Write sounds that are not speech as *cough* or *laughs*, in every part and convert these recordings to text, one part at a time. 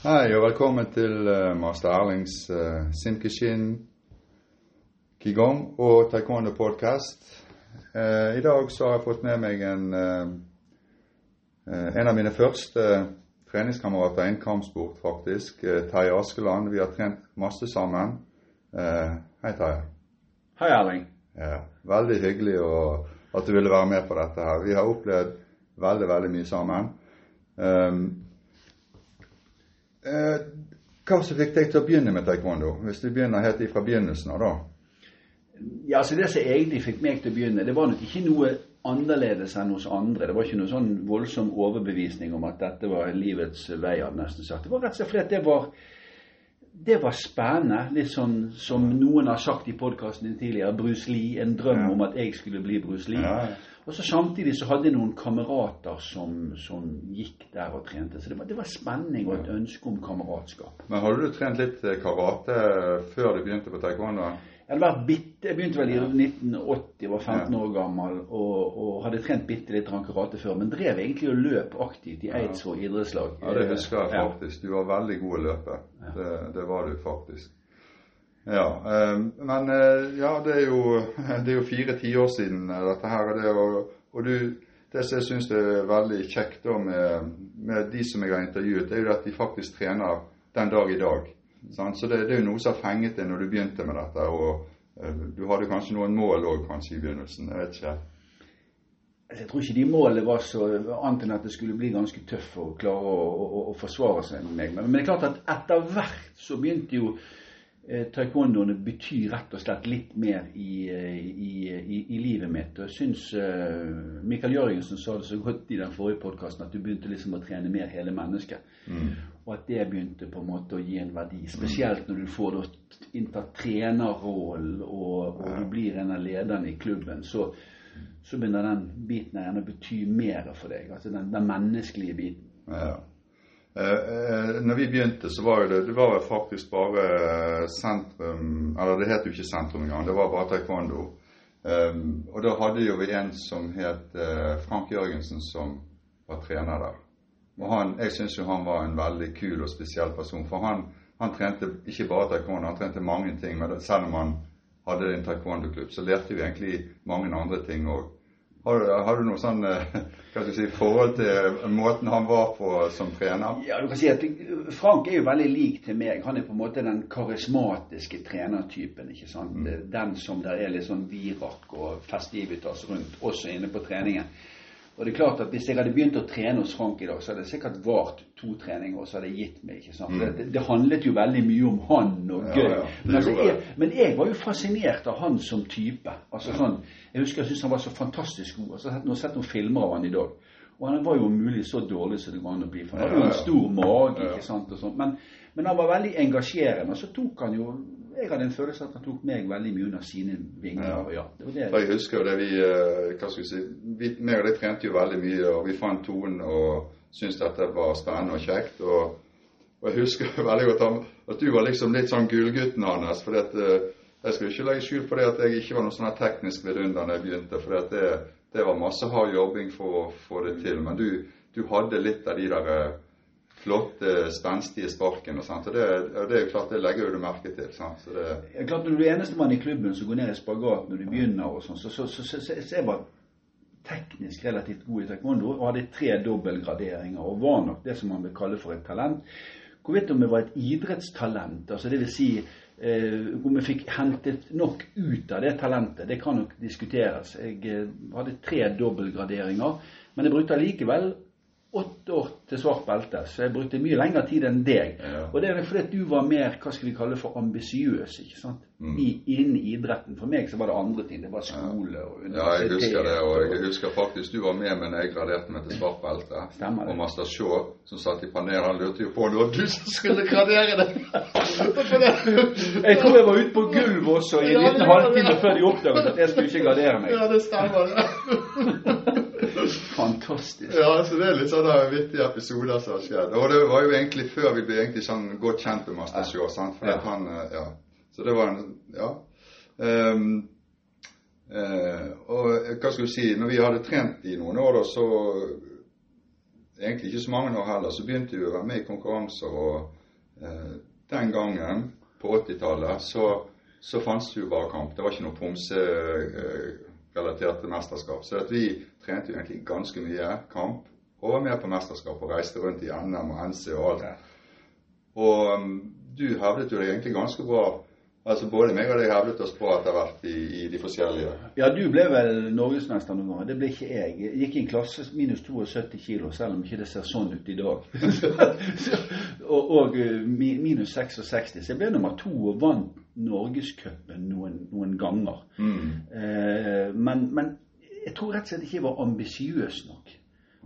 Hei og velkommen til uh, master Erlings uh, Simkishin Qigong og Taekwondo podcast. Uh, I dag så har jeg fått med meg en, en av mine første treningskamerater innen kampsport, faktisk. Terje Askeland. Vi har trent masse sammen. hei, Terje. Hei, Erling. Ja, veldig hyggelig å, at du ville være med på dette her. Vi har opplevd veldig, veldig mye sammen. Um, Eh, hva som fikk deg til å begynne med taekwondo, hvis du begynner helt fra begynnelsen av, da? Ja, altså Det som egentlig fikk meg til å begynne, det var nok ikke noe annerledes enn hos andre. Det var ikke noe sånn voldsom overbevisning om at dette var livets vei, nesten sagt. Det var rett og slett det var det var spennende. Litt sånn som noen har sagt i podkasten tidligere, Bruce Lee. En drøm ja. om at jeg skulle bli Bruce Lee. Ja. Og så Samtidig så hadde jeg noen kamerater som, som gikk der og trente. Så det var, det var spenning og et ønske om kameratskap. Men Hadde du trent litt karate før du begynte på taekwondo? Jeg, bitte, jeg begynte vel i 1980, var 15 år gammel og, og hadde trent bitte litt karate før. Men drev egentlig og løp aktivt i Eidsvåg idrettslag. Ja, det husker jeg faktisk. Du var veldig god å løpe. Det, det var du faktisk. Ja, ehm, men eh, ja, det er jo, *laughs* det er jo fire tiår siden eh, dette her. Det, og, og du, det som jeg syns er veldig kjekt med, med, de som jeg har intervjuet, det er jo at de faktisk trener den dag i dag. Sant? Så det, det, er jo noe som har fenget deg når du begynte med dette. og uh, Du hadde kanskje noen mål òg i begynnelsen. Jeg vet ikke. Jeg tror ikke de målene var så annet enn at det skulle bli ganske tøft å klare å, å, å forsvare seg med meg. Men, men, det er klart at etter hvert så begynte jo Eh, taekwondoene betyr rett og slett litt mer i, eh, i, i, i livet mitt. Og jeg syns uh, Mikael Jørgensen sa det så godt i den forrige podkasten at du begynte liksom å trene mer hele mennesket. Mm. Og at det begynte på en måte å gi en verdi. Spesielt når du får innta trenerrollen og, og, du blir en av lederne i klubben. Så, så begynner den biten å bety mer for deg. Altså den, den menneskelige biten. Ja. Eh, eh, når vi begynte, så var det, det var faktisk bare sentrum Eller det het jo ikke sentrum engang, det var bare taekwondo. Um, og da hadde jo vi en som het Frank Jørgensen, som var trener der. Og han, Jeg syns jo han var en veldig kul og spesiell person. For han, han trente ikke bare taekwondo, han trente mange ting. Men selv om han hadde en taekwondo-klubb, så lærte vi egentlig mange andre ting òg. Har du, har du noe sånn eh, *laughs* hva skal si, forhold til måten han var på som trener? Ja, du kan si at Frank er jo veldig lik til meg. Han er på en måte den karismatiske trenertypen. ikke sant? Mm. Den som der er litt sånn virak og festivitas rundt, også inne på treningen. Og det er klart at Hvis jeg hadde begynt å trene hos Frank i dag, så hadde det sikkert vart to treninger, og så hadde jeg gitt meg. ikke sant? Mm. Det, det, handlet jo veldig mye om han og gøy. Ja, ja. Men, altså, jeg, men, jeg, var jo fascinert av han som type. altså sånn, Jeg husker jeg syntes han var så fantastisk god. altså, Jeg har sett noen filmer av han i dag. Og han var jo om mulig så dårlig som det går an å bli. For han hadde jo en stor mage. ikke sant, og sånt, men, men han var veldig engasjerende. Og så tok han jo jeg hadde en følelse at han tok meg veldig mye under sine vinger. Ja. ja det det. Jeg husker jo det vi eh, hva skal vi si, vi, meg og deg trente jo veldig mye, og vi fant tonen og syntes dette var spennende og kjekt. og, og jeg husker *laughs* veldig godt at du var liksom litt sånn gullgutten hans. for at, eh, Jeg skal ikke legge skjul på det at jeg ikke var noe sånn teknisk vidunder da jeg begynte. for det, det, var masse hard jobbing for å få det til. Men du, du hadde litt av de der eh, flotte, spenstige sparken. og sånt, og det, det, er jo klart, det legger du merke til. sant, så det... Ja, klart, Når du er enestemann i klubben som går ned i spagat når du begynner, og sånn, så, så, så, så, er jeg bare teknisk relativt god i taekwondo og hadde tre dobbeltgraderinger og var nok det som man vil kalle for et talent. Hvorvidt om jeg var et idrettstalent, altså det vil si eh, om jeg fikk hentet nok ut av det talentet, det kan nok diskuteres. Jeg eh, hadde tre dobbeltgraderinger, men jeg brukte allikevel åtte år til svart belte, så jeg brukte mye lengre tid enn deg. Ja. Og det er fordi du var mer hva skal vi kalle for ambisiøs ikke sant? Mm. I, innen idretten. For meg så var det andre ting. Det var skole og universitet. Ja, jeg husker det. Og jeg husker faktisk du var med men jeg graderte meg til svart belte. Stemmer det. Og Master Shaw, som satt i panelet, han lurte jo på om det var du som skulle gradere det. *laughs* jeg tror jeg var ute på gulvet også i en liten halvtime før de oppdaget at jeg skulle ikke gradere meg. Ja, det stemmer. *laughs* Fantastisk. Ja, så det er litt sånne vittige episoder som har skjedd. Og det var jo egentlig før vi ble egentlig sånn godt kjent med Master Shaw. sant? For ja. han, eh, ja. Så det var en Ja. Um, uh, og hva skal du si Når vi hadde trent i noen år, da, så egentlig ikke så mange år heller, så begynte vi å være med i konkurranser. Og uh, den gangen, på 80-tallet, så, så fantes det jo bare kamp. Det var ikke noe pomserelaterte eh, mesterskap. Så vi trente jo egentlig ganske mye kamp. Og var med på mesterskap og reiste rundt i NM og NC og alt. Og um, du hevdet jo deg egentlig ganske bra Altså Både meg og deg hevdet oss på etter hvert i, i de forskjellige Ja, du ble vel norgesmester noen ganger. Det ble ikke jeg. Jeg gikk i en klasse minus 72 kilo, selv om ikke det ser sånn ut i dag. *laughs* og, og, minus 66. Så jeg ble nummer to og vant Norgescupen noen, noen ganger. Mm. Eh, men, men, jeg tror rett og slett ikke jeg var ambisiøs nok.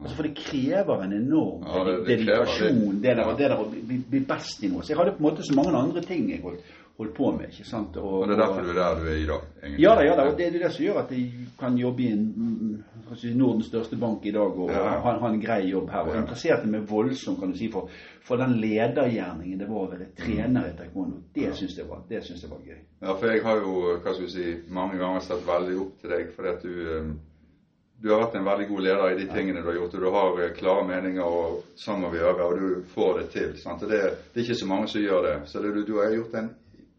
Altså For det krever en enorm ja, det, det dedikasjon, det, der, det der å bli, bli, best i noe. Så jeg hadde på en måte så mange andre ting jeg holdt holdt på med. ikke sant? Og, og det er derfor du er der du er i dag? egentlig? Ja, da, ja da, og det er det som gjør at jeg kan jobbe i en, si, Nordens største bank i dag og, ja. og ha, ha, en grei jobb her. Og ja. interesserte meg voldsomt kan du si, for, for den ledergjerningen det var å være trener i taekwondo. Det ja. syns jeg, jeg, var gøy. Ja, for jeg har jo hva skal vi si, mange ganger sett veldig opp til deg fordi at du um, du har vært en veldig god leder i de tingene du har gjort, og du har eh, klare meninger, og sånn må vi gjøre, og du får det til. Sant? Og det, det, er ikke så mange som gjør det. Så det, du, du har gjort en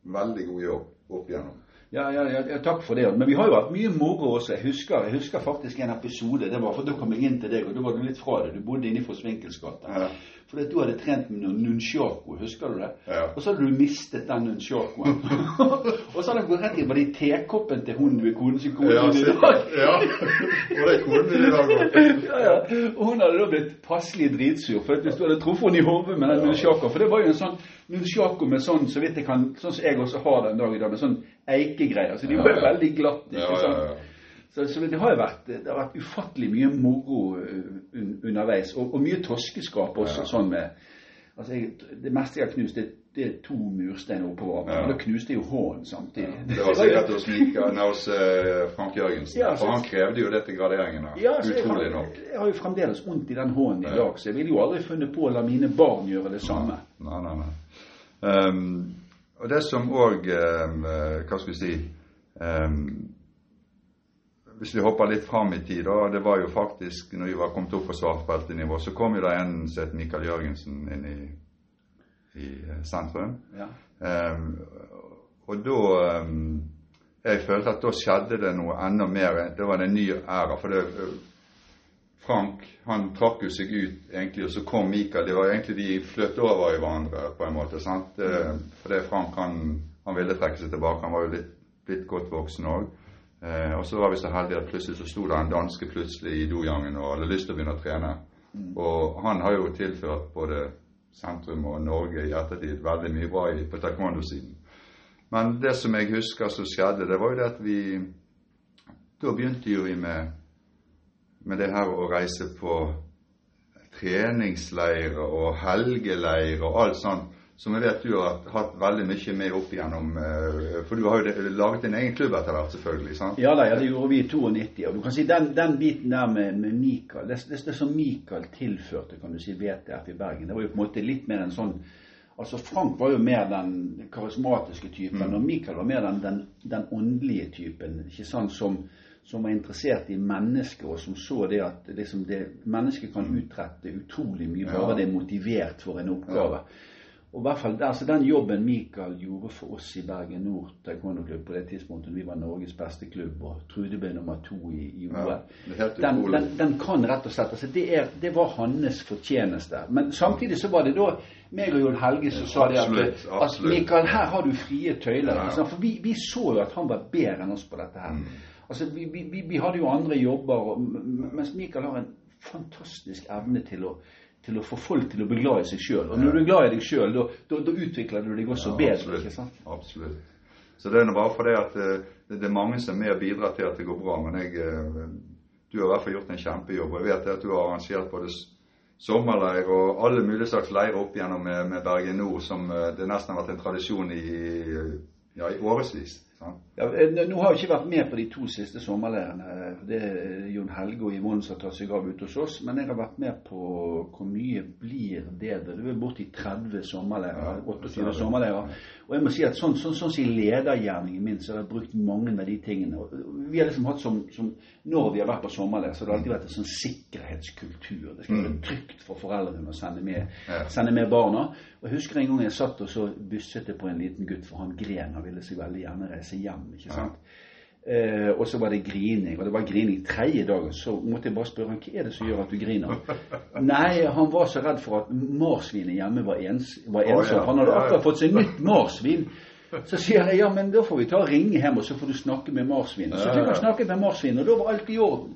veldig god jobb opp igjennom. Ja, ja, ja, takk for det. Men vi har jo hatt mye moro også. Jeg husker, jeg husker faktisk en episode. det var for Da kom jeg inn til deg, og da var du litt fra det. Du bodde inne i Forsvinkels gate. Ja. Fordi du hadde trent med noen nunchako, husker du det? Ja. Og så hadde du mistet den nunchakoen. *laughs* og så hadde han gått rett inn på de tekoppen til hun du er konen sin kone ja, i dag. ja, og det er konen din i dag òg. *laughs* ja, ja. Og hun hadde da blitt passelig dritsur for hvis du hadde truffet henne i hodet med den ja. nunchakoen. For det var jo en sånn nunchako med sånn så vidt jeg kan, sånn som jeg også har den dag i dag, med sånn eikegreier. Så de var jo veldig glatte. ikke sant? Så, så, det har vært, det har vært ufattelig mye moro un, underveis, og, og, mye torskeskap også. Ja. sånn med, altså jeg, Det meste jeg har knust, det, det er to mursteiner oppover. Ja. Men da knuste jeg jo hånden samtidig. Ja. Det var sikkert hos, Mika, hos uh, Frank Jørgensen, ja, for han krevde jo det til graderingene. Ja, Utrolig jeg nok. Jeg har jo fremdeles vondt i den hånden i dag, så jeg ville jo aldri funnet på å la mine barn gjøre det samme. Nei, nei, nei. Um, og det som òg um, Hva skal vi si um, hvis vi hopper litt fram i tid, da, det var jo faktisk når vi var kommet opp på svartbeltenivå, så kom jo det en som het Mikael Jørgensen inn i, i eh, sentrum. Ja. Um, og da um, Jeg følte at da skjedde det noe enda mer. Det var en ny æra. For det, Frank han trakk jo seg ut, egentlig, og så kom Mikael. Det var egentlig De fløt over i hverandre på en måte. sant? Mm. For det Frank han, han ville trekke seg tilbake. Han var jo litt, litt godt voksen òg. Eh, og så var vi så heldige at plutselig så sto det en danske plutselig i dojangen og hadde lyst til å begynne å trene. Mm. Og han har jo tilført både sentrum og Norge i ettertid veldig mye bra i, på taekwondo-siden. Men det som jeg husker som skjedde, det var jo det at vi Da begynte jo vi med, med det her å reise på treningsleirer og helgeleirer og alt sånt som jeg vet du har hatt veldig mye med opp igjennom. Eh, for du har jo laget din egen klubb etter hvert, selvfølgelig? sant? Ja da, ja, det gjorde vi i 92. Og du kan si den, den biten der med, med Mikael, det, det, det, som Mikael tilførte kan du si VTF i Bergen, det var jo på en måte litt mer en sånn Altså Frank var jo mer den karismatiske typen, mm. og Mikael var mer den, den, den åndelige typen. ikke sant, som, som var interessert i mennesket, og som så det at liksom det, mennesket kan mm. utrette utrolig mye bare ja. det er motivert for en oppgave. Ja. Og i hvert fall altså Den jobben Mikael gjorde for oss i Bergen Nord taekwondo-klubb på det tidspunktet vi var Norges beste klubb, og Trude ble nummer to i, i OL, ja, den, den, den, kan rett og slett altså det, er, det, var hans fortjeneste. Men samtidig så var det da meg og Jon Helge som sa det at, at Mikael, her har du frie tøyler. Ja. For vi, vi, så jo at han var bedre enn oss på dette her. Mm. Altså, vi, vi, vi, hadde jo andre jobber, og, mens Mikael har en fantastisk evne til å til å få folk til å bli glad i seg sjøl. Og når du er glad i deg sjøl, da utvikler du deg også ja, bedre. Absolutt. ikke sant? Absolutt. Så det er bare fordi at uh, det er mange som er med og bidrar til at det går bra. Men jeg, uh, du har i hvert fall gjort en kjempejobb. Og jeg vet at du har arrangert både sommerleir og alle mulige slags leirer opp gjennom med, med Bergen Nord, som uh, det nesten har vært en tradisjon i, ja, i årevis. Ja, eh, nå har jeg ikke vært med på de to siste sommerleirene. Det er Jon Helge og Yvonne som har tatt seg av ute hos oss. Men jeg har vært med på hvor mye blir det? Det er borti 30 sommerleirer. 28 sommerleirer. Og jeg må si at sånn, sånn, sånn som i ledergjerningen min, så har jeg brukt mange av de tingene. Vi har liksom hatt som, som Når vi har vært på sommerleir, så har det alltid vært en sånn sikkerhetskultur. Det skal være mm. trygt for foreldrene å sende med, sende med barna. Og Jeg husker en gang jeg satt og så busset på en liten gutt, for han gren og ville seg veldig gjerne reise hjem. ikke sant? Eh, og så var det grining, og det var grining tredje dagen. Så måtte jeg bare spørre han, hva er det som gjør at du griner. *laughs* Nei, han var så redd for at marsvinet hjemme var, ens, var ensomt. Han hadde akkurat fått seg nytt marsvin. Så sier jeg ja, men da får vi ta og ringe hjem, og så får du snakke med marsvinet. Så fikk han snakke med marsvinet, og da var alt i orden.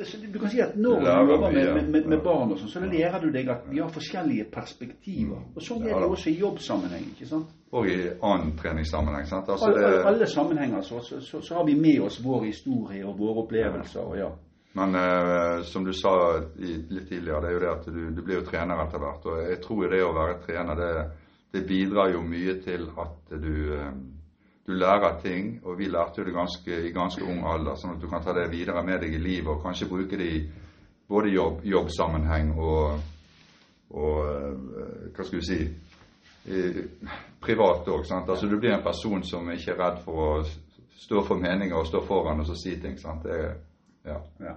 Så du kan si at når du jobber med, med, med, barn og sånn, så lærer du deg at vi har forskjellige perspektiver. Og sånn er det også i jobbsammenheng. ikke sant? Og i annen treningssammenheng. sant? Altså, alle, det... alle sammenhenger så, så, så, så, har vi med oss vår historie og våre opplevelser. og ja. Men eh, som du sa litt tidligere, det er jo det at du, du blir jo trener etter hvert. Og jeg tror det å være trener, det er det bidrar jo mye til at du, eh, du lærer ting. Og vi lærte jo det ganske, i ganske ung alder, sånn at du kan ta det videre med deg i livet og kanskje bruke det i både jobb, jobbsammenheng og, og eh, hva skal vi si privat òg. Altså, du blir en person som ikke er redd for å stå for meninger og stå foran og så si ting. sant? Det, ja. ja.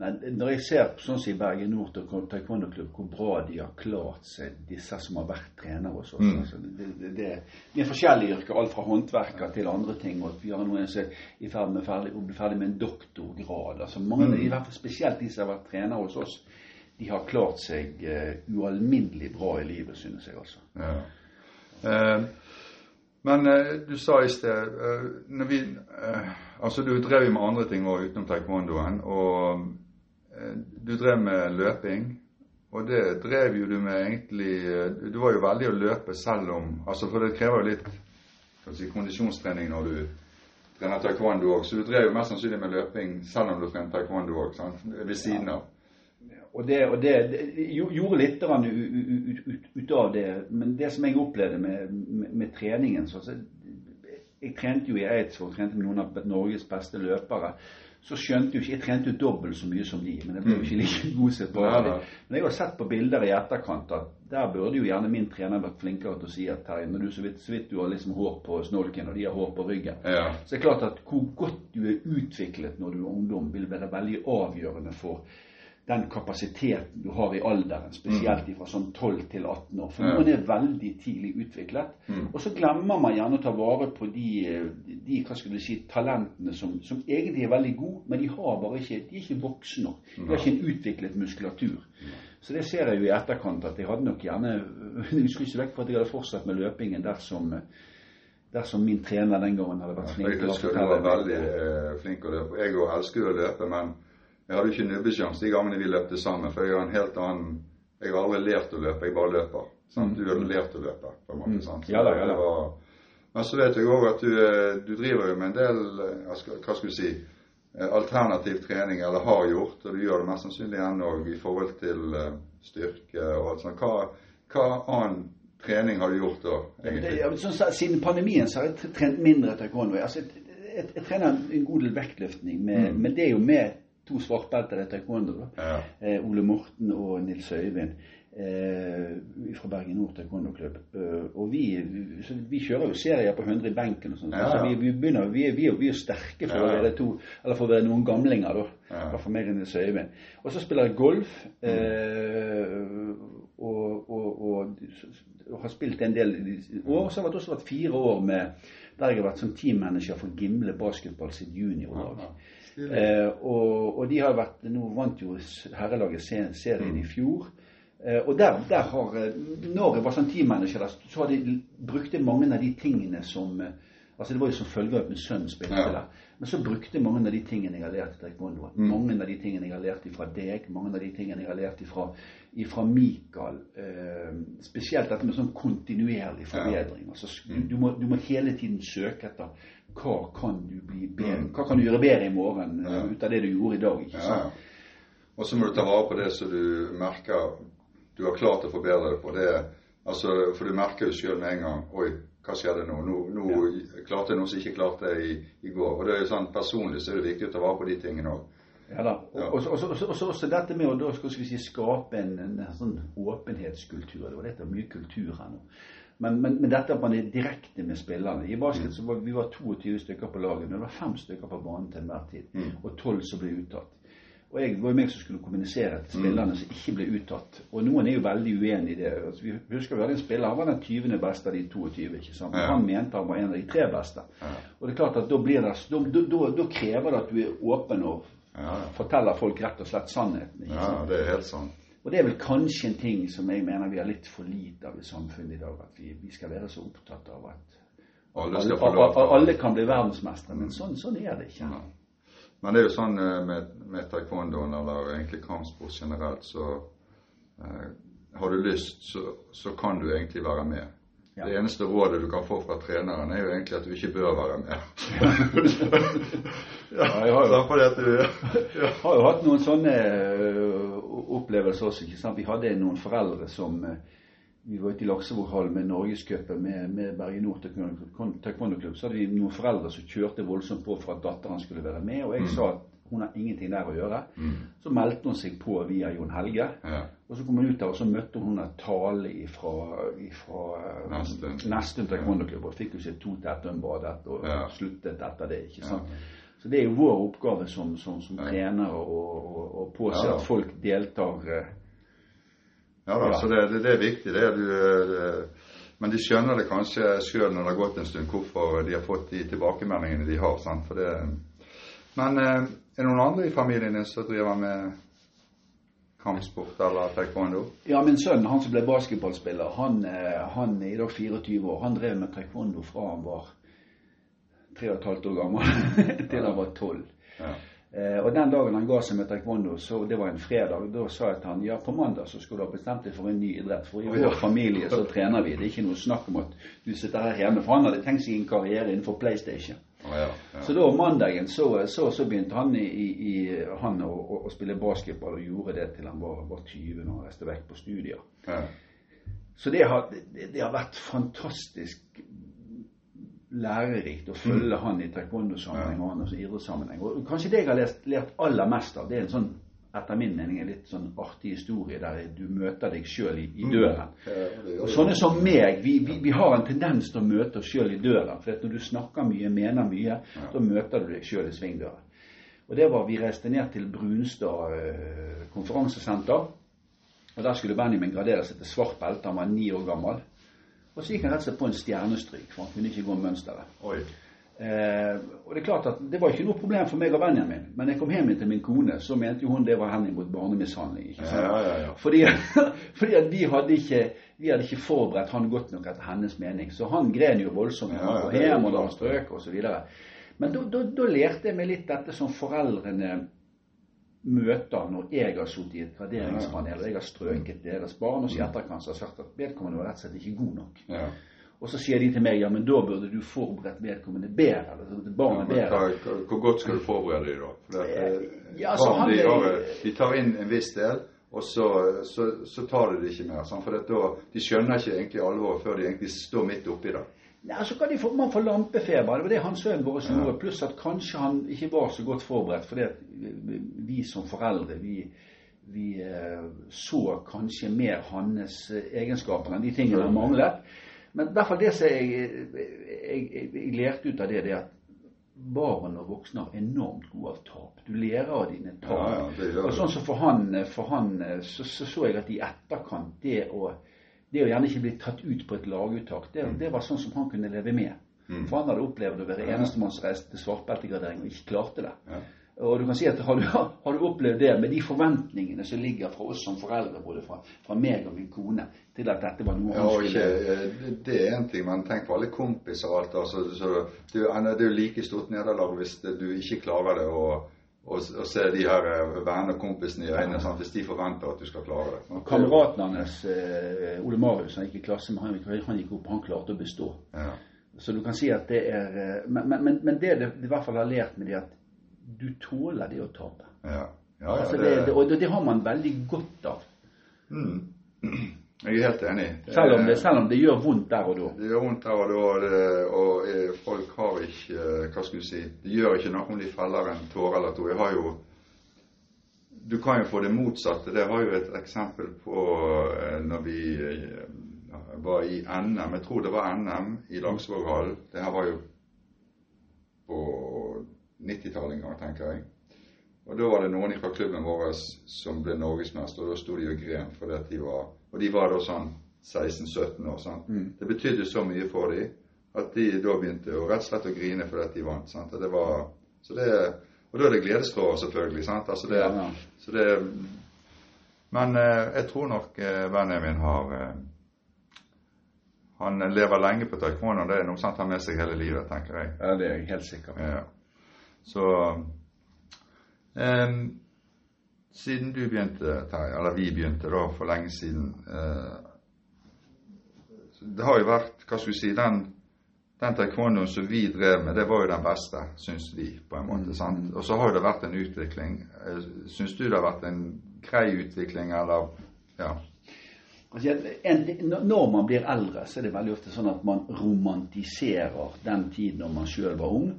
Når jeg ser sånn som i Bergen Nord og taekwondo-klubb, hvor bra de har klart seg, disse som har vært trenere hos oss mm. altså, det, det, det, det, er forskjellige yrker, alt fra håndverker til andre ting. og Vi har noen som er i ferd med ferdig, å bli ferdig med en doktorgrad. altså mange, mm. i hvert fall Spesielt de som har vært trenere hos oss, de har klart seg uh, ualminnelig bra i livet, synes jeg altså. Ja. Uh, men uh, du sa i sted når vi, Altså, du drev jo med andre ting òg utenom taekwondoen. og Eh, du drev med løping, og det drev jo du med egentlig eh, Du var jo veldig å løpe selv om altså For det krever jo litt si, kondisjonstrening når du trener taekwondo òg, så du drev jo mest sannsynlig med løping selv om du trente taekwondo òg, ved siden av. Og det, og det, det gjorde litt ut, ut, ut, av det. Men det som jeg opplevde med, med, med treningen så, Jeg trente jo i Eidsvoll, trente med noen av Norges beste løpere så skjønte jo ikke Jeg trente jo dobbelt så mye som de, men jeg ble jo ikke like *laughs* god som på det. Men jeg har sett på bilder i etterkant at der burde jo gjerne min trener vært flinkere til å si at Terje, når du så vidt, så vidt du har liksom hår på snolken, og de har hår på ryggen, ja. så er klart at hvor godt du er utviklet når du er ungdom, vil være veldig avgjørende for den kapasiteten du har i alderen, spesielt mm. fra sånn 12 til 18 år. For noen er veldig tidlig utviklet. Mm. Og så glemmer man gjerne å ta vare på de, de hva skal du si, talentene som, som, egentlig er veldig gode, men de, har bare ikke, de er ikke voksne nok. De har ikke en utviklet muskulatur. Så det ser jeg jo i etterkant at jeg hadde nok gjerne *laughs* Jeg skulle ikke vekk fra at jeg hadde fortsatt med løpingen dersom dersom min trener den gangen hadde vært flink fortelle. Jeg husker du var veldig eh, flink å løpe. Jeg elsker jo å løpe, men jeg hadde ikke nubbesjanse de gangene vi løpte sammen, for jeg har en helt annen Jeg har aldri lært å løpe, jeg bare løper. Sant? Du hadde lært å løpe, på en måte. Mm. sant? Ja, da, ja, da. Var, men så vet jeg òg at du, eh, du, driver jo med en del eh, hva skal du si, eh, alternativ trening, eller har gjort, og du gjør det mest sannsynlig ennå i forhold til styrke og alt sånt. Hva, hva annen trening har du gjort da? egentlig? Ja, så, siden pandemien så har jeg trent mindre taekwondo. Altså, jeg, jeg, jeg, trener en god del vektløftning, med, mm. men det er jo med to svartbelter i taekwondo. Ja. Eh, Ole Morten og Nils Øyvind eh, fra Bergen Nord taekwondo-klubb. Eh, og vi, vi, kjører jo serier på 100 i benken og sånn. Ja. Så vi, vi, begynner, vi, vi, vi er sterke for å være to, eller for å være noen gamlinger, da. Ja. For meg og Nils Øyvind. Og så spiller jeg golf. Eh, og, og, og, og, har spilt en del år. Så har det også vært fire år med der jeg har vært som teammanager for Gimle basketball sitt juniorlag. Eh, og, og, de har vært Nå vant jo herrelaget serien i fjor. Eh, og der, der, har eh, Når jeg var sånn teammanager, så har de brukte mange av de tingene som eh, Altså Det var jo som følge av at min sønn spilte ja. der. Men så brukte mange av de tingene jeg har lært i taekwondo. Mm. Mange av de tingene jeg har lært fra deg, mange av de tingene jeg har lært fra, Mikael. Eh, spesielt dette med sånn kontinuerlig forbedring. Ja. Altså, du, du, må, du, må, hele tiden søke etter hva kan du bli bedre mm. Hva kan du gjøre bedre i morgen ja. uh, ut av det du gjorde i dag? ikke sant? Og så må du ta vare på det som du merker du har klart å forbedre det på. Det, altså, for du merker jo sjøl med en gang Oi, hva skjedde nå? Nå, nå klarte jeg noe som ikke klarte i, i går. Og det er jo sånn, Personlig så er det viktig å ta vare på de tingene òg. Ja da. Og så også dette med å da skal vi si, skape en, en, sånn åpenhetskultur. Det var dette mye kultur her nå. Men, men, men, dette at man er direkte med spillerne. I basket så var vi var 22 stykker på laget, men det var fem stykker på banen til enhver tid. Mm. Og tolv som ble uttatt. Og jeg var jo meg som skulle kommunisere til spillerne som ikke ble uttatt. Og noen er jo veldig uenig i det. Altså, vi husker vi hadde en spiller, han var den 20. beste av de 22. ikke sant? Ja. Han mente han var en av de tre beste. Ja. Og det er klart at da blir det, da, da, da krever det at du er åpen og ja. forteller folk rett og slett sannheten. ikke? Ja, det er helt sant. Og det er vel kanskje en ting som jeg mener vi har litt for lite av i samfunnet i dag. At vi, vi skal være så opptatt av at alle, alle, alle kan bli verdensmestere. Men sånn, sånn er det ikke. Ja. Men det er jo sånn eh, med, med taekwondoen, eller egentlig kampsport generelt, så eh, har du lyst, så, så, kan du egentlig være med. Ja. Det eneste rådet du kan få fra treneren, er jo egentlig at du ikke bør være med. *laughs* ja, jeg har jo, *laughs* ja. har jo hatt noen sånne uh, opplevelser også. ikke sant? Vi hadde noen foreldre som uh, vi var ute i Laksevåghallen med Norgescupen med, med Bergen Nord taekwondo-klubb. Så hadde vi noen foreldre som kjørte voldsomt på for at datteren skulle være med. Og jeg mm. sa at hun har ingenting der å gjøre. Mm. Så meldte hun seg på via Jon Helge. Ja. Og så kom hun ut der, og så møtte hun en tale fra, fra Nesttun taekwondo-klubb. Og fikk jo sitt to Tettøm-badet og ja. sluttet etter det. ikke sant? Ja. Så det er jo vår oppgave som, som, som trener å påse at folk deltar eh, ja da, så det, det, det er viktig. det. Du, det, men de skjønner det kanskje sjøl når det har gått en stund, hvorfor de har fått de tilbakemeldingene de har. Sant? For det, men eh, er det noen andre i familien din som driver med kampsport eller taekwondo? Ja, min sønn, han som ble basketballspiller, han, eh, han i dag 24 år. Han drev med taekwondo fra han var 3 15 år gammel *laughs* til han var 12. Ja. Eh, og den dagen han ga seg med taekwondo, så det var en fredag, da sa jeg til han ja, på mandag så skulle du ha bestemt deg for en ny idrett. For i vår familie så trener vi. Det er ikke noe snakk om at du sitter her hjemme. For han hadde tenkt seg en karriere innenfor PlayStation. Oh, ja, ja. Så da mandagen så, så, så begynte han, i, i, han å, å, å, spille basketball og gjorde det til han var, var 20 når han reiste vekk på studier. Ja. Så det har, det, det har vært fantastisk lærerikt å følge mm. han i taekwondo-sammenheng og i idrettssammenheng. Og kanskje det jeg har lært, lært, aller mest av, det er en sånn etter min mening en litt sånn artig historie der du møter deg sjøl i, i, mm. døren. Og sånne som meg, vi, vi, vi, har en tendens til å møte oss sjøl i døren. For når du snakker mye, mener mye, da møter du deg sjøl i svingdøren. Og det var Vi reiste ned til Brunstad eh, konferansesenter. Og Der skulle Benjamin gradere seg til svart belte. Han var ni år gammel. Og så gikk han rett og slett på en stjernestryk, for han kunne ikke gå mønsteret. Eh, og det er klart at det var ikke noe problem for meg og Benjamin, men jeg kom hjem til min kone, så mente jo hun det var henning mot barnemishandling. ikke sant? Ja, ja, ja. Fordi, *laughs* fordi, at vi hadde, ikke, vi hadde ikke forberedt han godt nok etter hennes mening. Så han gren jo voldsomt ja, ja, hjem og han strøk osv. Men da lærte jeg meg litt dette som foreldrene møter når jeg har sittet i et graderingspanel og jeg har strøket deres barn, og så i etterkant har sagt at vedkommende var rett og slett ikke god nok. Ja. Og så sier de til meg ja, men da burde du forberedt vedkommende bedre. eller barnet ja, bedre. Hvor godt skal du forberede dem da? For at, eh, ja, altså, barn, de, har, de, tar inn en viss del, og så, så, så tar de det ikke mer. Sånn, for da, de skjønner ikke egentlig alvoret før de egentlig står midt oppi det. Nei, så kan de få, man får lampefeber. Det var det hans sønn vår gjorde. Ja. Pluss at kanskje han ikke var så godt forberedt. For vi som foreldre vi, vi eh, så kanskje mer hans eh, egenskaper enn de tingene han manglet. Men i hvert fall det som jeg, jeg, jeg, jeg lærte ut av det, det er at barn og voksne har enormt gode av tap. Du lærer av dine tap. Ja, ja, og sånn som for han, for han så, så, så jeg at i etterkant det å det å gjerne ikke bli tatt ut på et laguttak, det, mm. det var sånn som han kunne leve med. Mm. For han hadde opplevd å være enestemannsreist til svartbeltegradering og ikke klarte det. Ja. Og du kan si at har du, *laughs* har du, opplevd det med de forventningene som ligger fra oss som foreldre, både fra, fra meg og min kone, til at dette var noe ja, ikke, Det er én ting, men tenk på alle kompiser og alt. Altså, så, det, er jo like stort nederlag hvis du ikke klarer det. og og, og se de her vennene og kompisene i øynene sant, hvis de forventer at du skal klare det. Sant? Kameraten hans, eh, Ole Marius, han gikk i klasse med han, han gikk opp, han klarte å bestå. Ja. Så du kan si at det er eh, Men, men, men det det i hvert fall har lært med det, at du tåler det å tape. Ja. Ja, altså det, det, og det, har man veldig godt av. Mm. *clears throat* Jeg er helt enig. Selv om det, selv om det gjør vondt der og da. Det gjør vondt der og da, og, det, og eh, folk har ikke eh, Hva skal du si Det gjør ikke noe om de feller en tåre eller to. Jeg har jo Du kan jo få det motsatte. Det har jo et eksempel på eh, når vi var i NM. Jeg tror det var NM i Langsvåghallen. Det her var jo på 90-tallet en gang, tenker jeg. Og Da var det noen fra klubben vår som ble norgesmester, og da sto de og gren fordi at de var Og de var da sånn 16-17 år. sant? Mm. Det betydde så mye for dem at de da begynte å rett og slett å grine fordi at de vant. sant? Og det var, så det, og da er det gledestårer, selvfølgelig. sant? Altså det, Ja, ja. Så det, men eh, jeg tror nok eh, Benjamin har eh, Han lever lenge på taekwondo. Det er noe sant han har med seg hele livet, tenker jeg. Ja, det er jeg helt sikker på. Ja. Så eh, Siden du begynte, Terje, eller vi begynte da for lenge siden eh, Det har jo vært, hva skal vi si, den, den taekwondoen som vi drev med, det var jo den beste, syns vi, på en måte. Mm, sant? Og så har det vært en utvikling. Eh, Syns du det har vært en grei utvikling, eller Ja. Altså, når man blir eldre, så er det veldig ofte sånn at man romantiserer den tiden når man sjøl var ung,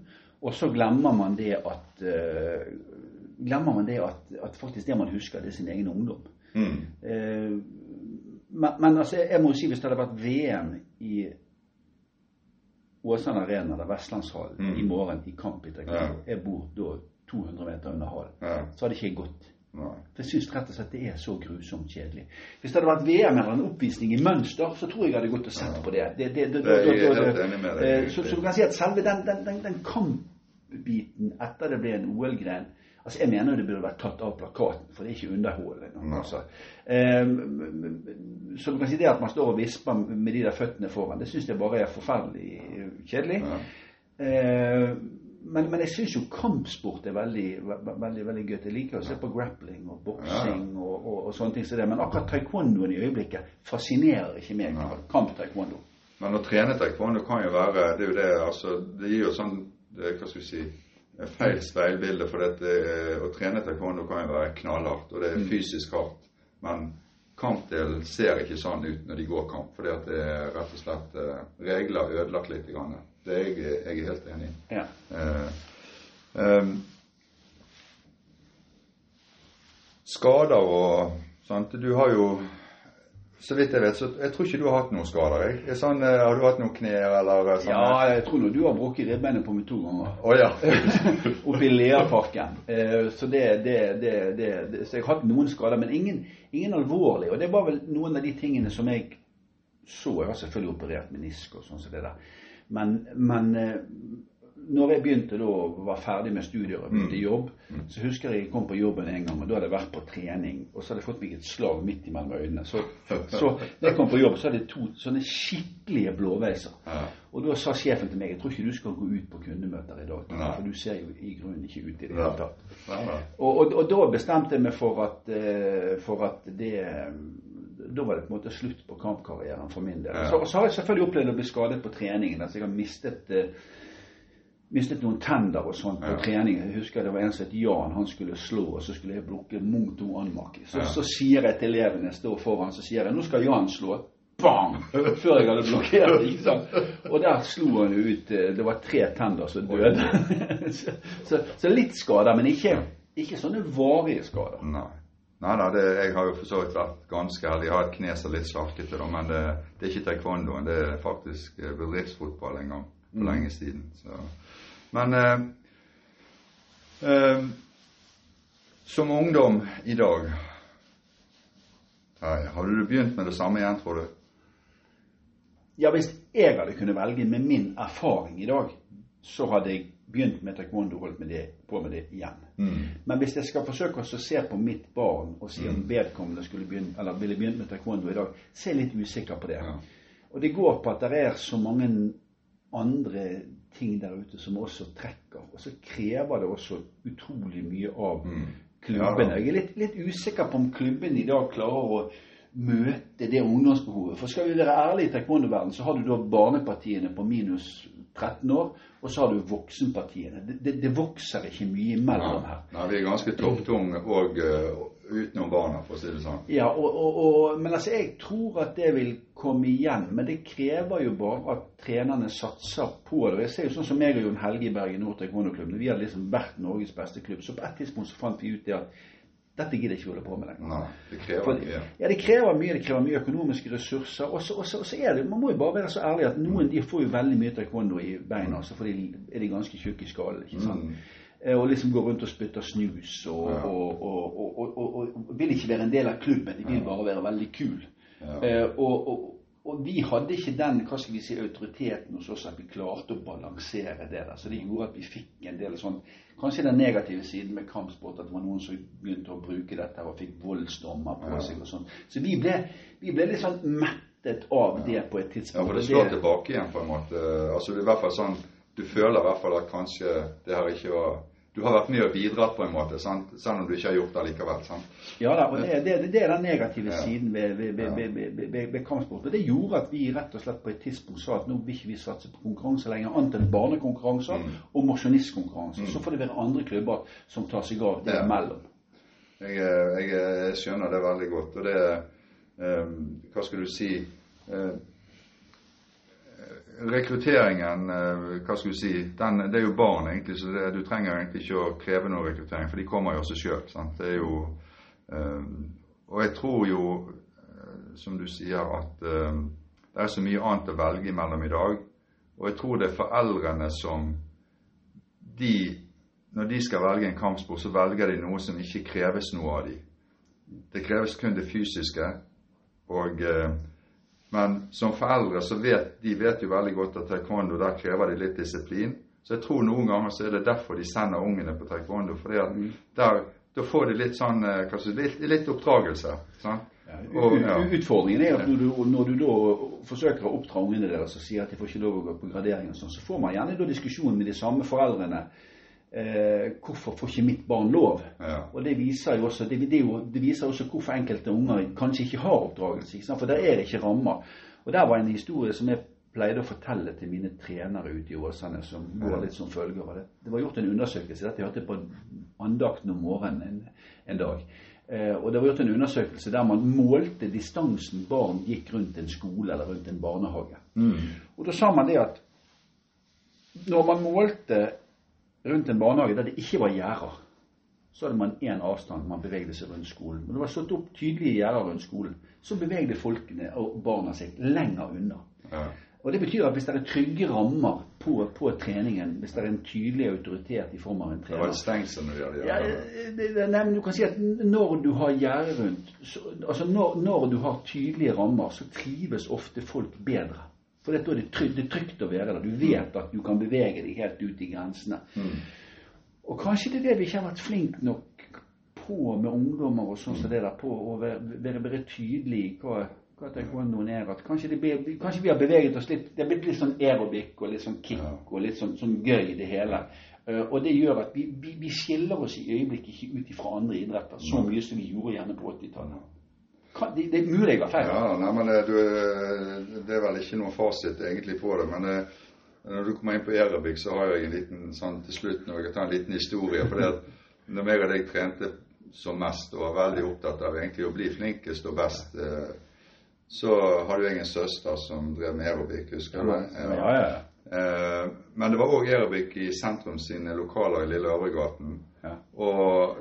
og så glemmer man det at eh, Glemmer man det at, at faktisk det man husker, det er sin egen ungdom. Mm. Eh, men, men altså, jeg må si hvis det hadde vært VM i Åsane Arena eller Vestlandshallen Mm. i morgen i kamp i taekwondo, Ja. jeg bor da 200 meter under hallen, Ja. så hadde ikke jeg gått. Nei. For jeg syns rett og slett det er så grusomt kjedelig. Hvis det hadde vært VM eller en oppvisning i mønster, så tror jeg jeg hadde gått og sett på det. det, eh, Så, du kan si at selve den, den, den, den kampbiten etter det ble en OL-gren Altså, Jeg mener det burde vært tatt av plakaten, for det er ikke underholdende. Altså. Eh, så du kan si det at man står og visper med de der føttene foran, det syns jeg bare er forferdelig kjedelig. Ja. Eh, men, men jeg syns jo kampsport er veldig, ve- veldig veldig gøy. Jeg liker å se på grappling og boksing og, og, og sånne ting som det. Men akkurat taekwondoen i øyeblikket fascinerer ikke meg. Ja. Kamp-taekwondo. Men å trene taekwondo kan jo være Det er jo det, altså Det gir jo sånn det, Hva skal vi si feil speilbilde. For dette, å trene taekwondo kan jo være knallhardt, og det er fysisk hardt. Men kampdelen ser ikke sånn ut når de går kamp, fordi at det er rett og slett eh, regler ødelagt litt. Grann. Det er jeg, jeg er helt enig i. Ja. Eh, ehm, skader og sant? Du har jo Så vidt jeg vet, så jeg tror ikke du har hatt noen skader. Jeg. Sånn, eh, har du hatt noen knær eller eh, sånn? ja, jeg tror nå du har brukket ribbeinet på meg to ganger. Å ja. *laughs* Oppe i Leaparken. Eh, så det, det, det, Så jeg har hatt noen skader, men ingen, ingen alvorlige. Og det var vel noen av de tingene som jeg så. Jeg har selvfølgelig operert menisk og sånn som det der. Men, men når jeg begynte da, var ferdig med studier og begynte i jobb, så husker jeg jeg kom på jobben en gang, og da hadde jeg vært på trening, og så hadde jeg fått meg et slag midt mellom øynene. Så, så når jeg kom på jobb, så hadde jeg to sånne skikkelige blåveiser. Og da sa sjefen til meg jeg tror ikke du skal gå ut på kundemøter i dag, for du ser jo i grunnen ikke ut i det hele tatt. Og, og, og da bestemte jeg meg for at, eh, for at det Da var det på en måte slutt på kampkarrieren for min del. Så, så har jeg selvfølgelig opplevd å bli skadet på treningen. Altså jeg har mistet eh, mistet noen tenner og sånn på Ja. trening. Jeg husker det var en som het Jan, han skulle slå, og så skulle jeg blokke to anmaki. Så, Ja. så sier jeg til elevene, jeg står foran, så sier jeg nå skal Jan slå. Bang! *laughs* Før jeg hadde blokkert. *laughs* ikke sant? Og der slo han ut eh, Det var tre tenner som døde. *laughs* så, så, så litt skader, men ikke, ikke sånne varige skader. Nei. Nei da, det, jeg har jo for så vidt vært ganske heldig. Jeg har et kne som er litt slarkete, men det, det er ikke taekwondoen. Det er faktisk eh, bedriftsfotball en gang for lenge siden. Så. Men eh, eh, som ungdom i dag Terje, hadde du begynt med det samme igjen, tror du? Ja, hvis jeg hadde kunnet velge med min erfaring i dag, så hadde jeg begynt med taekwondo og holdt med det, på med det igjen. Mm. Men hvis jeg skal forsøke å se på mitt barn og si om vedkommende skulle begynne, eller ville begynt med taekwondo i dag, så er jeg litt usikker på det. Ja. Og det går på at det er så mange andre ting der ute som også trekker. Og så krever det også utrolig mye av Mm. klubbene. Jeg er litt, litt usikker på om klubben i dag klarer å møte det ungdomsbehovet. For skal vi være ærlige i taekwondo-verdenen, så har du da barnepartiene på minus 13 år, og så har du voksenpartiene. Det, det, det vokser ikke mye imellom her. Nei, vi er ganske topptunge og eh, utenom barna, for å si det sånn. Ja, og, og, og, men altså, jeg tror at det vil komme igjen. Men det krever jo bare at trenerne satser på det. Jeg ser jo sånn som meg og Jon Helge i Bergen Nord Taekwondo-klubb. Vi hadde liksom vært Norges beste klubb. Så på et tidspunkt så fant vi ut det at dette gidder ikke vi holde på med lenger. Nei, det krever For- mye. Ja, det krever mye. Det krever mye økonomiske ressurser. Og så- er det, Man må jo bare være så ærlig at noen de får jo veldig mye taekwondo i beina, så de er de ganske tjukke i skallen. ikke sant? Mm. Eh, Og liksom går rundt og spytter snus og, Ja. og, og, og, vil ikke være en del av klubben. De vil bare være veldig kul. Ja. Eh, og, vi hadde ikke den hva skal vi si, autoriteten hos oss at vi klarte å balansere det der. Så det gjorde at vi fikk en del sånn Kanskje den negative siden med kampsport, at det var noen som begynte å bruke dette og fikk voldsdommer på seg og sånn. Så vi ble, vi ble litt sånn mettet av det på et tidspunkt. Ja, for det slår tilbake igjen på en måte. Altså i hvert fall sånn, Du føler i hvert fall at kanskje det her ikke var Du har vært med og bidratt på en måte, sant? selv om du ikke har gjort det likevel. sant? Ja da, og det, det, det er den negative Ja. siden ved, ved, ved, ved, kampsport. Og det gjorde at vi rett og slett på et tidspunkt sa at nå vil ikke vi satse på konkurranse lenger, annet enn barnekonkurranser Mm. og mosjonistkonkurranser. Mm. Så får det være andre klubber som tar seg av det Ja. imellom. Jeg, eh, jeg, jeg skjønner det veldig godt. Og det um, Hva skal du si eh, Rekrutteringen, eh, hva skal du si, den, det er jo barn, egentlig, så det, du trenger egentlig ikke å kreve noe rekruttering, for de kommer jo av seg sjøl. Eh, Og jeg tror jo, eh, som du sier, at det er så mye annet å velge imellom i dag. Og jeg tror det er foreldrene som de når de skal velge en kampsport, så velger de noe som ikke kreves noe av dem. Det kreves kun det fysiske. Og, eh, men som foreldre så vet de vet jo veldig godt at taekwondo der krever de litt disiplin. Så jeg tror noen ganger så er det derfor de sender ungene på taekwondo. For der, da får de litt sånn eh, si, litt, litt oppdragelse. Sant? Og, ja. Utfordringen er at når du, når du da forsøker å oppdra ungene deres og sier at de får ikke lov å gå på gradering, og sånn, så får man gjerne da diskusjon med de samme foreldrene. Eh, hvorfor får ikke mitt barn lov? Ja. Og det viser jo også, det, det, jo, det viser også hvorfor enkelte unger kanskje ikke har oppdragelse. Ikke? For der er det ikke rammer. Og der var en historie som jeg pleide å fortelle til mine trenere ute i Åsane, som går litt som følger av det. Det var gjort en undersøkelse. Dette jeg hørte på andakten om morgenen en, en dag. Eh, og det var gjort en undersøkelse der man målte distansen barn gikk rundt en skole eller rundt en barnehage. Mm. Og da sa man det at når man målte rundt en barnehage der det ikke var gjerder, så hadde man én avstand man bevegde seg rundt skolen. Men det var satt opp tydelige gjerder rundt skolen, så bevegde folkene og barna seg lenger unna. Ja. Og Det betyr at hvis det er trygge rammer på, på treningen, hvis det er en tydelig autoritet i form av en Det var trener et stengsel når det gjelder gjerder. ja, nei, men du kan si at når du har gjerde rundt, så, altså når, når du har tydelige rammer, så trives ofte folk bedre. For da er det trygt, det er trygt å være der. Du vet at du kan bevege deg helt ut i grensene. Mm. Og kanskje det er det vi ikke har vært flinke nok på med ungdommer og sånn som det der, på å være, være, være tydelig i hva, hva taekwondoen er. At kanskje, det blir, kanskje vi har beveget oss litt Det er blitt litt sånn aerobic og litt sånn kick og litt sånn, sånn gøy i det hele. Eh, og det gjør at vi, vi, vi skiller oss i øyeblikket ikke ut fra andre idretter så mye som vi gjorde gjerne på 80-tallet. Kan- Det, det er mulig jeg har feil. Ja, nei, men det, du, eh, Det er vel ikke noen fasit egentlig på det. Men eh, når du kommer inn på aerobic, så har jeg en liten sånn til slutt når jeg tar en liten historie. for det at når jeg og deg trente som mest og var veldig opptatt av egentlig å bli flinkest og best, eh, så hadde jeg en søster som drev med aerobic, husker du? Ja, ja, ja. Eh, men det var òg aerobic i sentrum sine lokaler i Lille Øvregaten. Ja. Og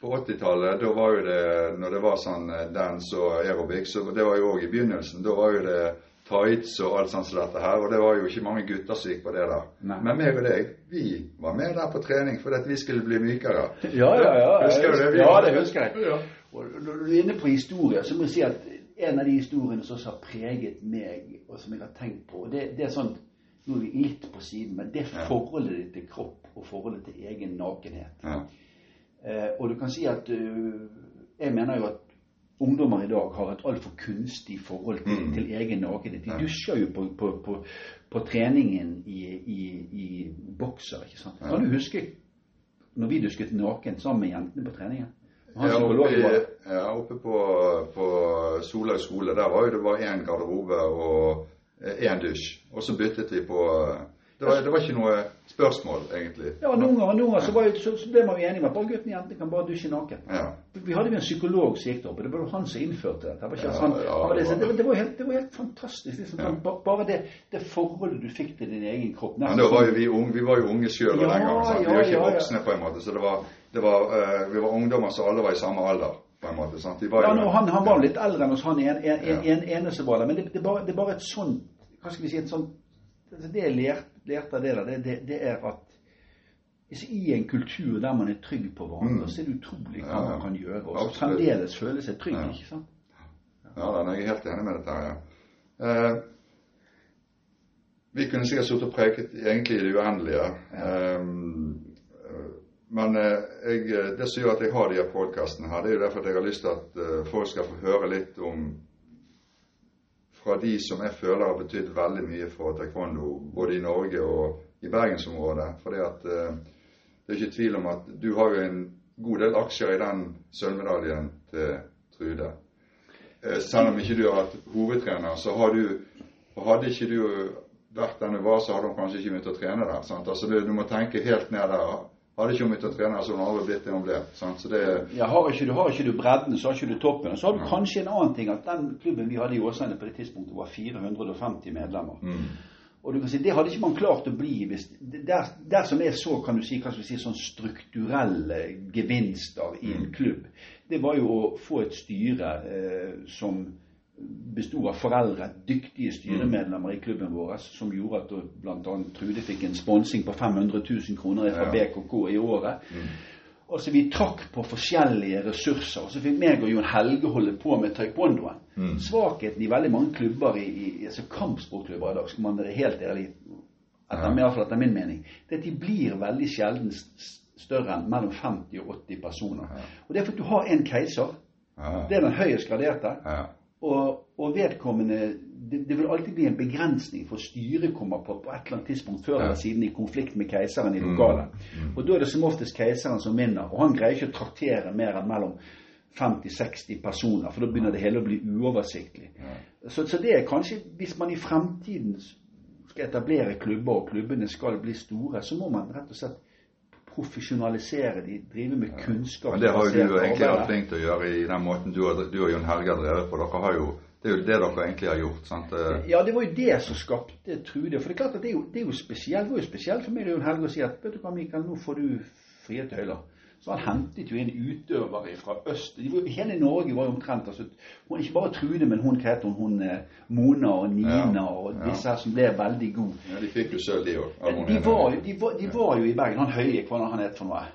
på 80-tallet, da var jo det Når det var sånn eh, dance og aerobic, så det var jo òg i begynnelsen. Da var jo det tights og alt sånt som dette her, og det var jo ikke mange gutter som gikk på det der. Nei. Men meg og deg, vi var med der på trening fordi at vi skulle bli mykere. Ja, ja, ja. Husker du det? Vi Ja, det husker jeg. Ja. Og når du er inne på historier, så må jeg si at en av de historiene som også har preget meg, og som jeg har tenkt på, det, det er sånn Nå er vi litt på siden, men det forholdet ditt til kropp og forholdet til egen nakenhet. Ja. Eh, og du kan si at øh, Jeg mener jo at ungdommer i dag har et altfor kunstig forhold til, Mm. til egen nakenhet. De dusjer jo på, på, på, på treningen i, i, i bokser, ikke sant. Kan du huske når vi dusket naken sammen med jentene på treningen? Ja, oppe, ja, oppe på, på Solhaug skole, der var jo det bare én garderobe og én dusj. Og så byttet vi på Det var, det var ikke noe spørsmål, egentlig. Ja, noen ganger, noen ganger så, var, så, så ble man jo enige om at bare gutten og jentene kan bare dusje naken. Ja. Vi hadde jo en psykolog som gikk der oppe. Det var jo han som innførte dette. Det var, Ja, ja, det, var- det, var, helt, det var helt fantastisk. Liksom, Ja. sånn, bare det, det forholdet du fikk til din egen kropp. Men da var jo vi unge, vi var jo unge sjøl Ja, den gangen. sant? Vi var ikke voksne på en måte. Så det var, det var, uh, vi var ungdommer som alle var i samme alder, på en måte. sant? Var Ja, nå, han, han var litt eldre enn oss, han en, en, en, en, ene som var der. Men det, det, er bare, det er bare et sånt Hva skal vi si et sånt Det jeg lærte, av det der, det, det, det er at i en kultur der man er trygg på hverandre, Mm. så er det utrolig hva man kan gjøre. Og så fremdeles føle seg trygg. Ja. ikke sant? Ja, da, jeg er helt enig med dette. her, ja. Eh, vi kunne sikkert sittet og preket egentlig i det uendelige. Eh, men eh, jeg, det som gjør at jeg har de her podkastene her, det er jo derfor at jeg har lyst til at eh, folk skal få høre litt om fra de som jeg føler har betydd veldig mye for taekwondo, både i Norge og i bergensområdet. Fordi at eh, det er ikke tvil om at du har jo en god del aksjer i den sølvmedaljen til Trude. Eh, Selv om ikke du har vært hovedtrener, så har du Hadde ikke du vært den du var, så hadde hun kanskje ikke begynt å trene der. Sant? Altså du, Du må tenke helt ned der. Hadde ikke hun begynt å trene så hadde hun aldri blitt det hun ble. Sant? Så det, Ja, har ikke, du, har ikke du bredden, så har ikke du toppen. Og så har du kanskje en annen ting, at den klubben vi hadde i Åsane på det tidspunktet, var 450 medlemmer. mm, Og du kan si, Det hadde ikke man klart å bli hvis Der, der som er så kan du si, hva skal vi si, sånn strukturelle gevinster i en klubb, det var jo å få et styre eh, som besto av foreldre, dyktige styremedlemmer i klubben vår, som gjorde at bl.a. Trude fikk en sponsing på 500 000 kroner fra BKK i året. Altså Vi trakk på forskjellige ressurser. og Så fikk meg og Jon Helge holde på med taekwondoen. Mm. Svakheten i veldig mange klubber, i, i altså kampsportklubber i dag, skal man være helt ærlig etter, Ja. fall etter min mening, det er at de blir veldig sjelden større enn mellom 50 og 80 personer. Og Det er fordi du har en keiser. ja, Det er den høyest graderte. ja, Og, og vedkommende det, det vil alltid bli en begrensning, for styret kommer på, på et eller annet tidspunkt før eller siden i konflikt med keiseren i Mm. lokalet. Mm. Og da er det som oftest keiseren som vinner. Og han greier ikke å traktere mer enn mellom 50-60 personer, for da begynner det hele å bli uoversiktlig. Så, så det er kanskje, hvis man i fremtiden skal etablere klubber, og klubbene skal bli store, så må man rett og slett profesjonalisere de, drive med kunnskap. Men det har jo du egentlig arbeid. vært flink til å gjøre i den måten du, du og Jon Helge har drevet på. Dere har jo, det er jo det dere egentlig har gjort. sant? Ja, det var jo det som skapte Trude. For det er klart at det er jo, det er jo spesielt, det var jo spesielt for meg og Jon Helge å si at vet du hva, Mikael, nå får du frie tøyler. Så han hentet jo inn utøvere fra øst. De hele Norge var jo omtrent altså, hun, Ikke bare Trude, men hun het hun, hun eh, Mona og Nina Ja, og disse her som ble veldig gode. ja, de fikk jo sølv, de òg. De de, var, de var jo i Bergen. Han Høie, hva han het for noe?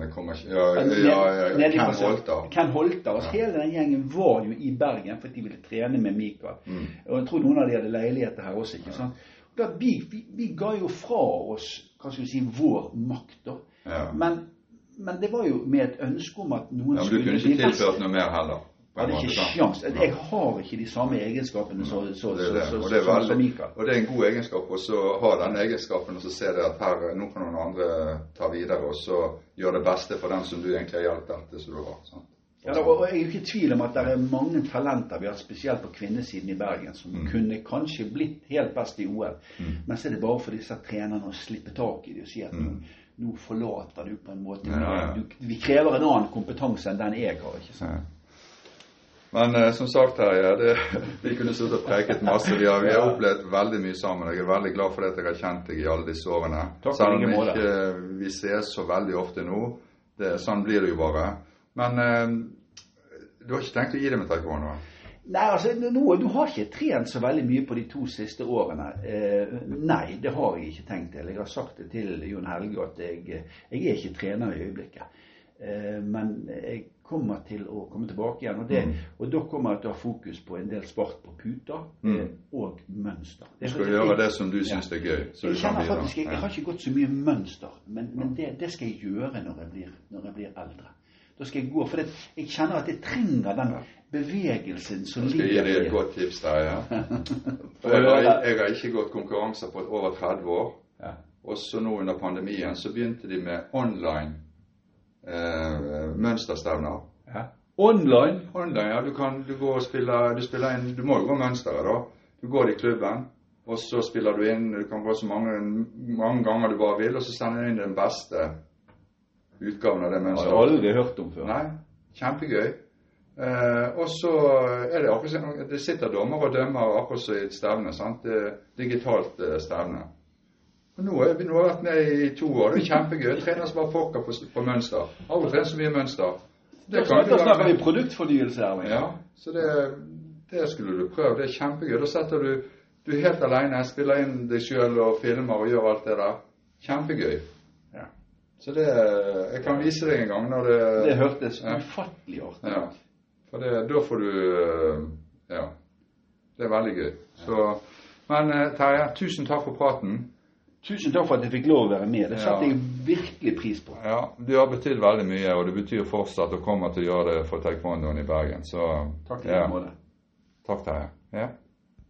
han kommer ikke Ja, ja, ja, ja. Ken Holter. Ken Holter. Altså, Hele den gjengen var jo i Bergen fordi de ville trene med Mikael. Mm. Og jeg tror noen av de hadde leiligheter her også. ikke sant? Da, vi, vi, vi ga jo fra oss hva skal vi si, vår makt, da. Ja. Men, men det var jo med et ønske om at noen Ja, men du kunne ikke tilført noe mer heller. på en Hadde måte, ikke sjans. Jeg har ikke de samme egenskapene som- som Mikael. og det er en god egenskap å ha den egenskapen og så se det at her, nå kan noen andre ta videre og så gjøre det beste for den som du egentlig har hjulpet til som du var. sant? Ja, og jeg er jo ikke i tvil om at det er mange talenter vi har spesielt på kvinnesiden i Bergen som Mm. kunne kanskje blitt helt best i OL. Men så er det bare for disse trenerne å slippe tak i det og si at nå, nå forlater du på en måte Mm. Ja, ja. Du, Vi krever en annen kompetanse enn den jeg har. ikke sant? Men eh, som sagt, Terje, det, *laughs* vi kunne sittet og preket masse. Vi har, vi har opplevd veldig mye sammen. Jeg er veldig glad for at jeg har kjent deg i alle disse årene. Selv om ikke vi ses så veldig ofte nå. Det, sånn blir det jo bare. Men eh, du har ikke tenkt å gi deg med taekwondo? Nei, altså, nå, Du har ikke trent så veldig mye på de to siste årene. Eh, nei, det har jeg ikke tenkt til. Jeg har sagt det til Jon Helge at jeg, jeg er ikke trener i øyeblikket. Eh, men jeg kommer til å komme tilbake igjen. Og, det, Mm. og da kommer jeg til å ha fokus på en del sport på puter Mm. eh, og mønster. Du skal gjøre det som du syns er gøy. så Jeg kjenner faktisk, jeg, jeg har ikke gått så mye mønster, men, men det, det skal jeg gjøre når jeg blir, når jeg blir eldre. Da skal jeg gå, for det, jeg kjenner at jeg trenger den bevegelsen som Jeg skal gi deg et godt tips der, ja. *laughs* Jeg, har, jeg har ikke gått konkurranser på over 30 år. Ja. Også nå under pandemien så begynte de med online eh, mønsterstevner. Ja. Online. Online, ja. Du kan du går og spiller Du spiller inn Du må jo gå mønsteret, da. Du går i klubben, og så spiller du inn Du kan gå så mange, mange ganger du bare vil, og så sender du inn den beste utgaven av det Det har jeg aldri hørt om før. Nei, kjempegøy. Eh, og så er det akkurat Det sitter dommere og dømmer akkurat som i et stevne. sant? Det digitalt eh, stevne. Og nå, har vi, nå har vært med i to år. Det er kjempegøy. Trener som bare pokker på, på mønster. Aldri trent så mye mønster. Det kan da snakker vi produktfornyelse her. Ja, så det, det skulle du prøve. Det er kjempegøy. Da setter du Du er helt alene, spiller inn deg sjøl og filmer og gjør alt det der. Kjempegøy. Så det Jeg kan vise deg en gang når det Det hørtes Ja. ufattelig artig ut. Ja. For det, da får du øh, Ja. Det er veldig gøy. Så Men eh, Terje, tusen takk for praten. Tusen takk for at jeg fikk lov å være med. Det Ja. jeg virkelig pris på. Ja, Du har betydd veldig mye, og det betyr fortsatt og kommer til å gjøre det for taekwondoen i Bergen. Så Takk i ja. måte. Takk, Terje. Ja.